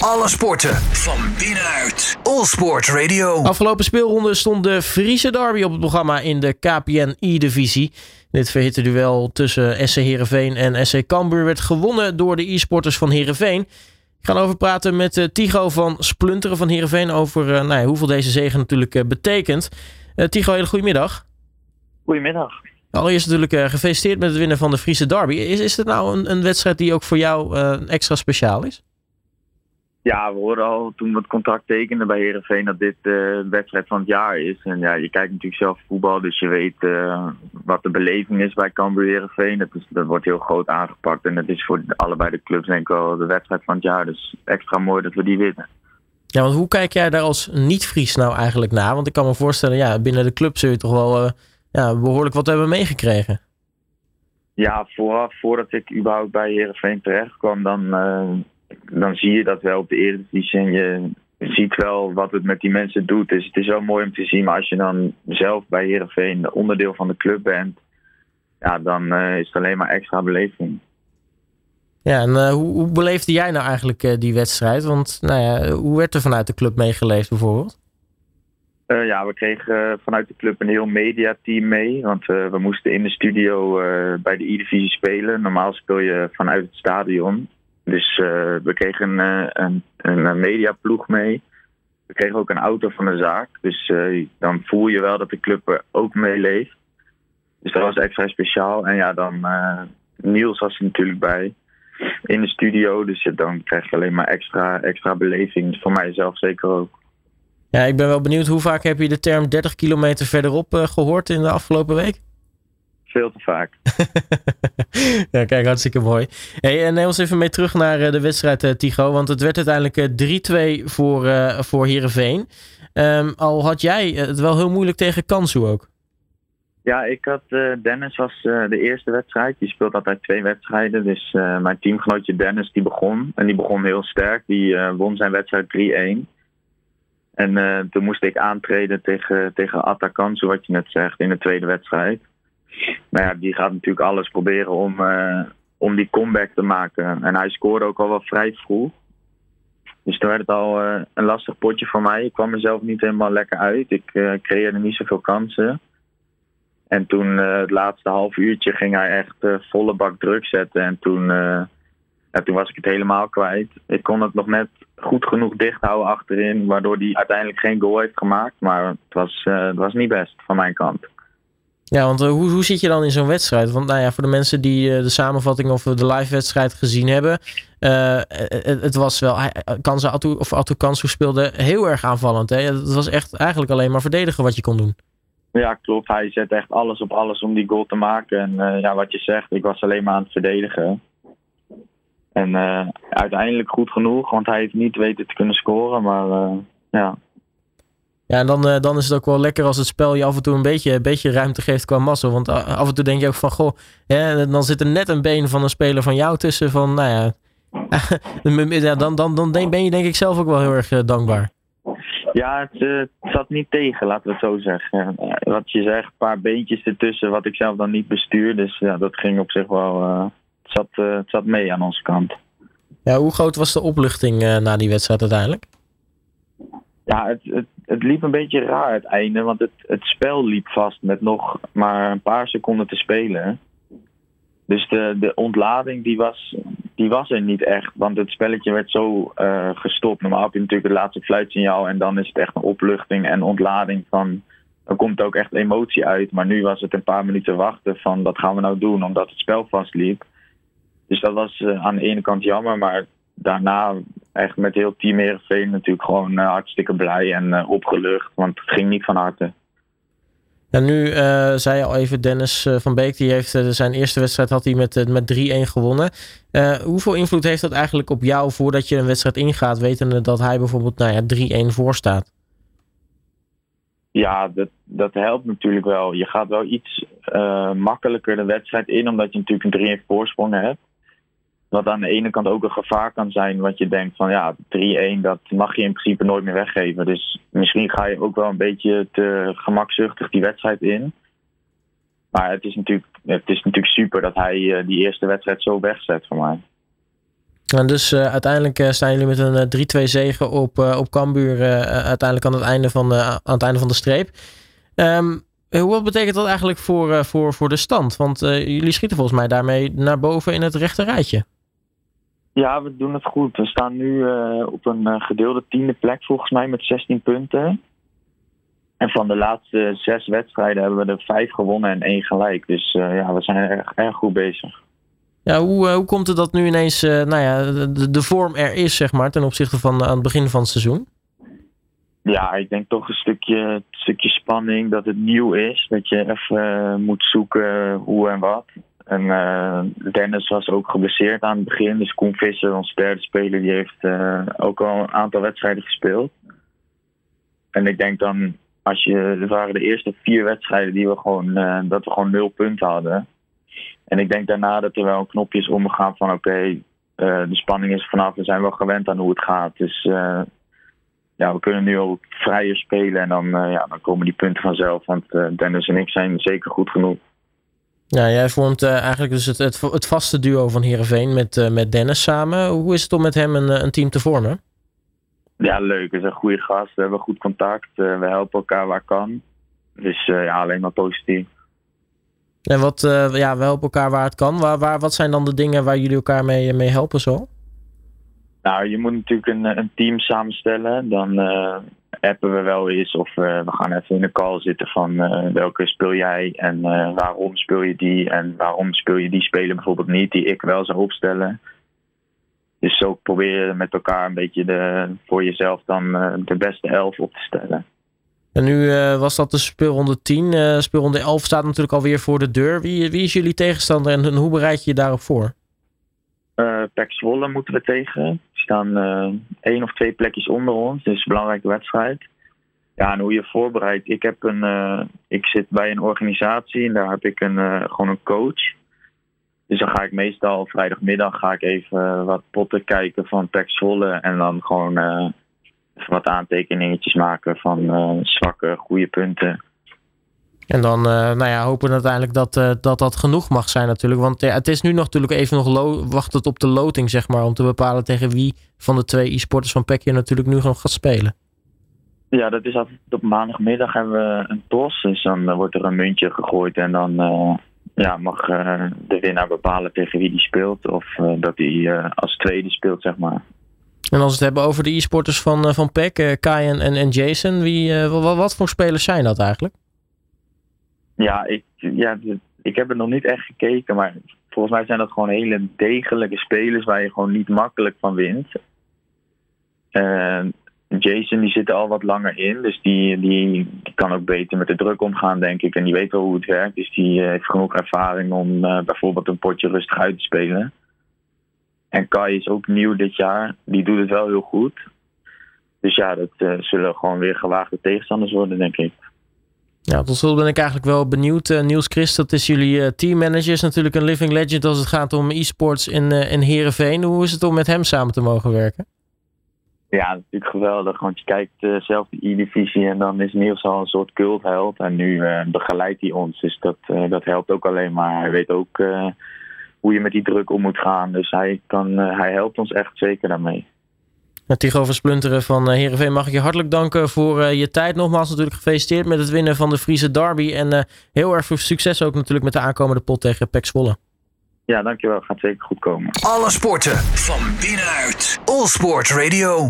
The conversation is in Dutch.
Alle sporten van binnenuit. All Sport Radio. Afgelopen speelronde stond de Friese derby op het programma in de KPN E-divisie. Dit verhitte duel tussen SC Heerenveen en SC Cambuur werd gewonnen door de e-sporters van Heerenveen. Ik ga over praten met uh, Tigo van Splunteren van Heerenveen over uh, nou ja, hoeveel deze zegen natuurlijk uh, betekent. Tigo, hele goedemiddag. Goedemiddag. Allereerst natuurlijk gefeliciteerd met het winnen van de Friese derby. Is, is het nou een, een wedstrijd die ook voor jou extra speciaal is? Ja, we hoorden al toen we het contract tekenden bij Herenveen dat dit de wedstrijd van het jaar is. En ja, je kijkt natuurlijk zelf voetbal, dus je weet uh, wat de beleving is bij Cambuur Herenveen. Dat, is, dat wordt heel groot aangepakt en het is voor allebei de clubs denk ik wel de wedstrijd van het jaar. Dus extra mooi dat we die winnen. Ja, want hoe kijk jij daar als niet-Fries nou eigenlijk naar? Want ik kan me voorstellen, ja, binnen de club zul je toch wel uh, ja, behoorlijk wat hebben meegekregen. Ja, vooraf, voordat ik überhaupt bij Herenveen terecht kwam, dan... Dan zie je dat wel op de Eredivisie. En je ziet wel wat het met die mensen doet. Dus het is wel mooi om te zien. Maar als je dan zelf bij Herenveen onderdeel van de club bent, ja, dan uh, is het alleen maar extra beleving. Ja, en uh, hoe, hoe, beleefde jij nou eigenlijk uh, die wedstrijd? Want nou ja, hoe werd er vanuit de club meegeleefd bijvoorbeeld? ja, we kregen vanuit de club een heel mediateam mee. Want we moesten in de studio bij de E-divisie spelen. Normaal speel je vanuit het stadion. Dus uh, we kregen uh, een, een mediaploeg mee. We kregen ook een auto van de zaak. Dus uh, dan voel je wel dat de club er ook mee leeft. Dus dat was extra speciaal. En ja, dan Niels was er natuurlijk bij in de studio. Dus dan krijg je alleen maar extra, extra beleving. Voor mijzelf zeker ook. Ja, ik ben wel benieuwd. Hoe vaak heb je de term 30 kilometer verderop gehoord in de afgelopen week? Veel te vaak. ja, kijk, hartstikke mooi. Hey, en neem ons even mee terug naar uh, de wedstrijd, uh, Tigo. Want het werd uiteindelijk uh, 3-2 voor, uh, voor Heerenveen. Um, al had jij het wel heel moeilijk tegen Kansu ook. Ja, ik had Dennis was de eerste wedstrijd. Die speelt altijd twee wedstrijden. Dus mijn teamgenootje Dennis die begon. En die begon heel sterk. Die won zijn wedstrijd 3-1. En toen moest ik aantreden tegen, tegen Atta Kansu, wat je net zegt, in de tweede wedstrijd. Maar ja, die gaat natuurlijk alles proberen om, uh, om die comeback te maken. En hij scoorde ook al wel vrij vroeg. Dus toen werd het al uh, een lastig potje voor mij. Ik kwam mezelf niet helemaal lekker uit. Ik uh, creëerde niet zoveel kansen. En toen het laatste half uurtje ging hij echt volle bak druk zetten. En toen, ja, toen was ik het helemaal kwijt. Ik kon het nog net goed genoeg dicht houden achterin. Waardoor hij uiteindelijk geen goal heeft gemaakt. Maar het was, het was niet best van mijn kant. Ja, want uh, hoe, hoe zit je dan in zo'n wedstrijd? Want nou ja, voor de mensen die uh, de samenvatting of de live wedstrijd gezien hebben, het, het, was wel, Kansa Atu, of Atu Kansu speelde heel erg aanvallend. Hè? Het was echt eigenlijk alleen maar verdedigen wat je kon doen. Ja, klopt. Hij zet echt alles op alles om die goal te maken. En ja, wat je zegt, ik was alleen maar aan het verdedigen. En uiteindelijk goed genoeg, want hij heeft niet weten te kunnen scoren. Maar ja, ja, en dan, uh, dan is het ook wel lekker als het spel je af en toe een beetje, een beetje ruimte geeft qua massa. Want uh, af en toe denk je ook van, goh, hè, dan zit er net een been van een speler van jou tussen. Van, nou ja, ja dan, dan, dan ben je denk ik zelf ook wel heel erg uh, dankbaar. Ja, het, het, zat niet tegen, laten we het zo zeggen. Wat je zegt, een paar beentjes ertussen, wat ik zelf dan niet bestuur. Dus ja, dat ging op zich wel, het, zat, het zat mee aan onze kant. Ja, hoe groot was de opluchting na die wedstrijd uiteindelijk? Ja, het, het, het liep een beetje raar het einde, want het, het spel liep vast met nog maar een paar seconden te spelen. Dus de, de ontlading die was, die was er niet echt, want het spelletje werd zo uh, gestopt. Normaal heb je natuurlijk het laatste fluitsignaal en dan is het echt een opluchting en ontlading van... Er komt ook echt emotie uit, maar nu was het een paar minuten wachten van wat gaan we nou doen, omdat het spel vastliep. Dus dat was uh, aan de ene kant jammer, maar daarna echt met heel team Heerenveen natuurlijk gewoon uh, hartstikke blij en uh, opgelucht. Want het ging niet van harte. En nu uh, zei je al even, Dennis van Beek, die heeft zijn eerste wedstrijd had hij met, met 3-1 gewonnen. hoeveel invloed heeft dat eigenlijk op jou voordat je een wedstrijd ingaat, wetende dat hij bijvoorbeeld nou ja, 3-1 voor staat? Ja, dat, dat helpt natuurlijk wel. Je gaat wel iets makkelijker de wedstrijd in, omdat je natuurlijk een 3-1 voorsprong hebt. Wat aan de ene kant ook een gevaar kan zijn, wat je denkt van ja, 3-1, dat mag je in principe nooit meer weggeven. Dus misschien ga je ook wel een beetje te gemakzuchtig die wedstrijd in. Maar het is natuurlijk, het is natuurlijk super dat hij uh, die eerste wedstrijd zo wegzet voor mij. En dus uiteindelijk staan jullie met een 3-2 zegen op, op Cambuur uiteindelijk aan het einde van, aan het einde van de streep. Um, wat betekent dat eigenlijk voor, voor, voor de stand? Want jullie schieten volgens mij daarmee naar boven in het rechte rijtje. Ja, we doen het goed. We staan nu op een gedeelde tiende plek volgens mij met 16 punten. En van de laatste zes wedstrijden hebben we er vijf gewonnen en één gelijk. Dus uh, ja, we zijn erg, erg goed bezig. Ja, hoe, hoe komt het dat nu ineens uh, nou ja, de, de, vorm er is, zeg maar, ten opzichte van aan het begin van het seizoen? Ja, ik denk toch een stukje, een stukje spanning dat het nieuw is. Dat je even moet zoeken hoe en wat. En Dennis was ook geblesseerd aan het begin. Dus Koen Visser, ons derde speler, die heeft ook al een aantal wedstrijden gespeeld. En ik denk dan als je, er waren de eerste vier wedstrijden die we gewoon, uh, dat we gewoon nul punten hadden. En ik denk daarna dat er wel een omgegaan van oké, de spanning is vanaf, we zijn wel gewend aan hoe het gaat. Dus ja, we kunnen nu ook vrijer spelen en dan, ja, dan komen die punten vanzelf. Want Dennis en ik zijn zeker goed genoeg. Ja, jij vormt eigenlijk dus het, het, het, vaste duo van Heerenveen met, met Dennis samen. Hoe is het om met hem een, een team te vormen? Ja, leuk. Hij is een goede gast. We hebben goed contact. Uh, we helpen elkaar waar kan. Dus ja, alleen maar positief. En wat, ja, we helpen elkaar waar het kan. Waar, waar, wat zijn dan de dingen waar jullie elkaar mee, mee helpen zo? Nou, je moet natuurlijk een, een team samenstellen. Dan appen we wel eens of we gaan even in de call zitten van welke speel jij en waarom speel je die en waarom speel je die spelen bijvoorbeeld niet die ik wel zou opstellen. Dus zo probeer je met elkaar een beetje de, voor jezelf dan de beste elf op te stellen. En nu was dat de speelronde 10. Uh, speelronde 11 staat natuurlijk alweer voor de deur. Wie, wie is jullie tegenstander en, hoe bereid je je daarop voor? Uh, Pek Zwolle moeten we tegen. Die staan één of twee plekjes onder ons. Dus een belangrijke wedstrijd. Ja, en hoe je voorbereidt. Ik, heb een, ik zit bij een organisatie en daar heb ik een, gewoon een coach. Dus dan ga ik meestal vrijdagmiddag ga ik even wat potten kijken van Pek Zwolle. En dan gewoon uh, even wat aantekeningetjes maken van uh, zwakke, goede punten. En dan uh, nou ja, hopen we uiteindelijk dat, dat dat genoeg mag zijn natuurlijk. Want ja, het is nu nog natuurlijk even nog wachten op de loting, zeg maar. Om te bepalen tegen wie van de twee e-sporters van Pek je natuurlijk nu nog gaat spelen. Ja, dat is altijd op maandagmiddag hebben we een tos. Dus dan wordt er een muntje gegooid en dan ja, mag uh, de winnaar bepalen tegen wie die speelt. Of uh, dat hij als tweede speelt, zeg maar. En als we het hebben over de e-sporters van, van PEC, Kai en, en Jason. Wie, wat, wat voor spelers zijn dat eigenlijk? Ja ik, ja, ik heb het nog niet echt gekeken. Maar volgens mij zijn dat gewoon hele degelijke spelers waar je gewoon niet makkelijk van wint. Jason die zit er al wat langer in, dus die, die, kan ook beter met de druk omgaan, denk ik. En die weet wel hoe het werkt, dus die eh, heeft genoeg ervaring om uh, bijvoorbeeld een potje rustig uit te spelen. En Kai is ook nieuw dit jaar, die doet het wel heel goed. Dus ja, dat zullen gewoon weer gewaagde tegenstanders worden, denk ik. Ja, tot slot ben ik eigenlijk wel benieuwd. Uh, Niels Christ, dat is jullie teammanager, is natuurlijk een living legend als het gaat om e-sports in, in Heerenveen. Hoe is het om met hem samen te mogen werken? Ja, natuurlijk geweldig. Want je kijkt uh, zelf de E-divisie en dan is Niels al een soort cultheld. En nu uh, begeleidt hij ons. Dus dat, uh, dat helpt ook alleen maar. Hij weet ook hoe je met die druk om moet gaan. Dus hij, kan, hij helpt ons echt zeker daarmee. Tigo Versplinteren van Heerenveen mag ik je hartelijk danken voor je tijd. Nogmaals natuurlijk gefeliciteerd met het winnen van de Friese Derby. En heel erg veel succes ook natuurlijk met de aankomende pot tegen Pek Zwolle. Ja, dankjewel. Gaat zeker goed komen. Alle sporten van binnenuit. All Sport Radio.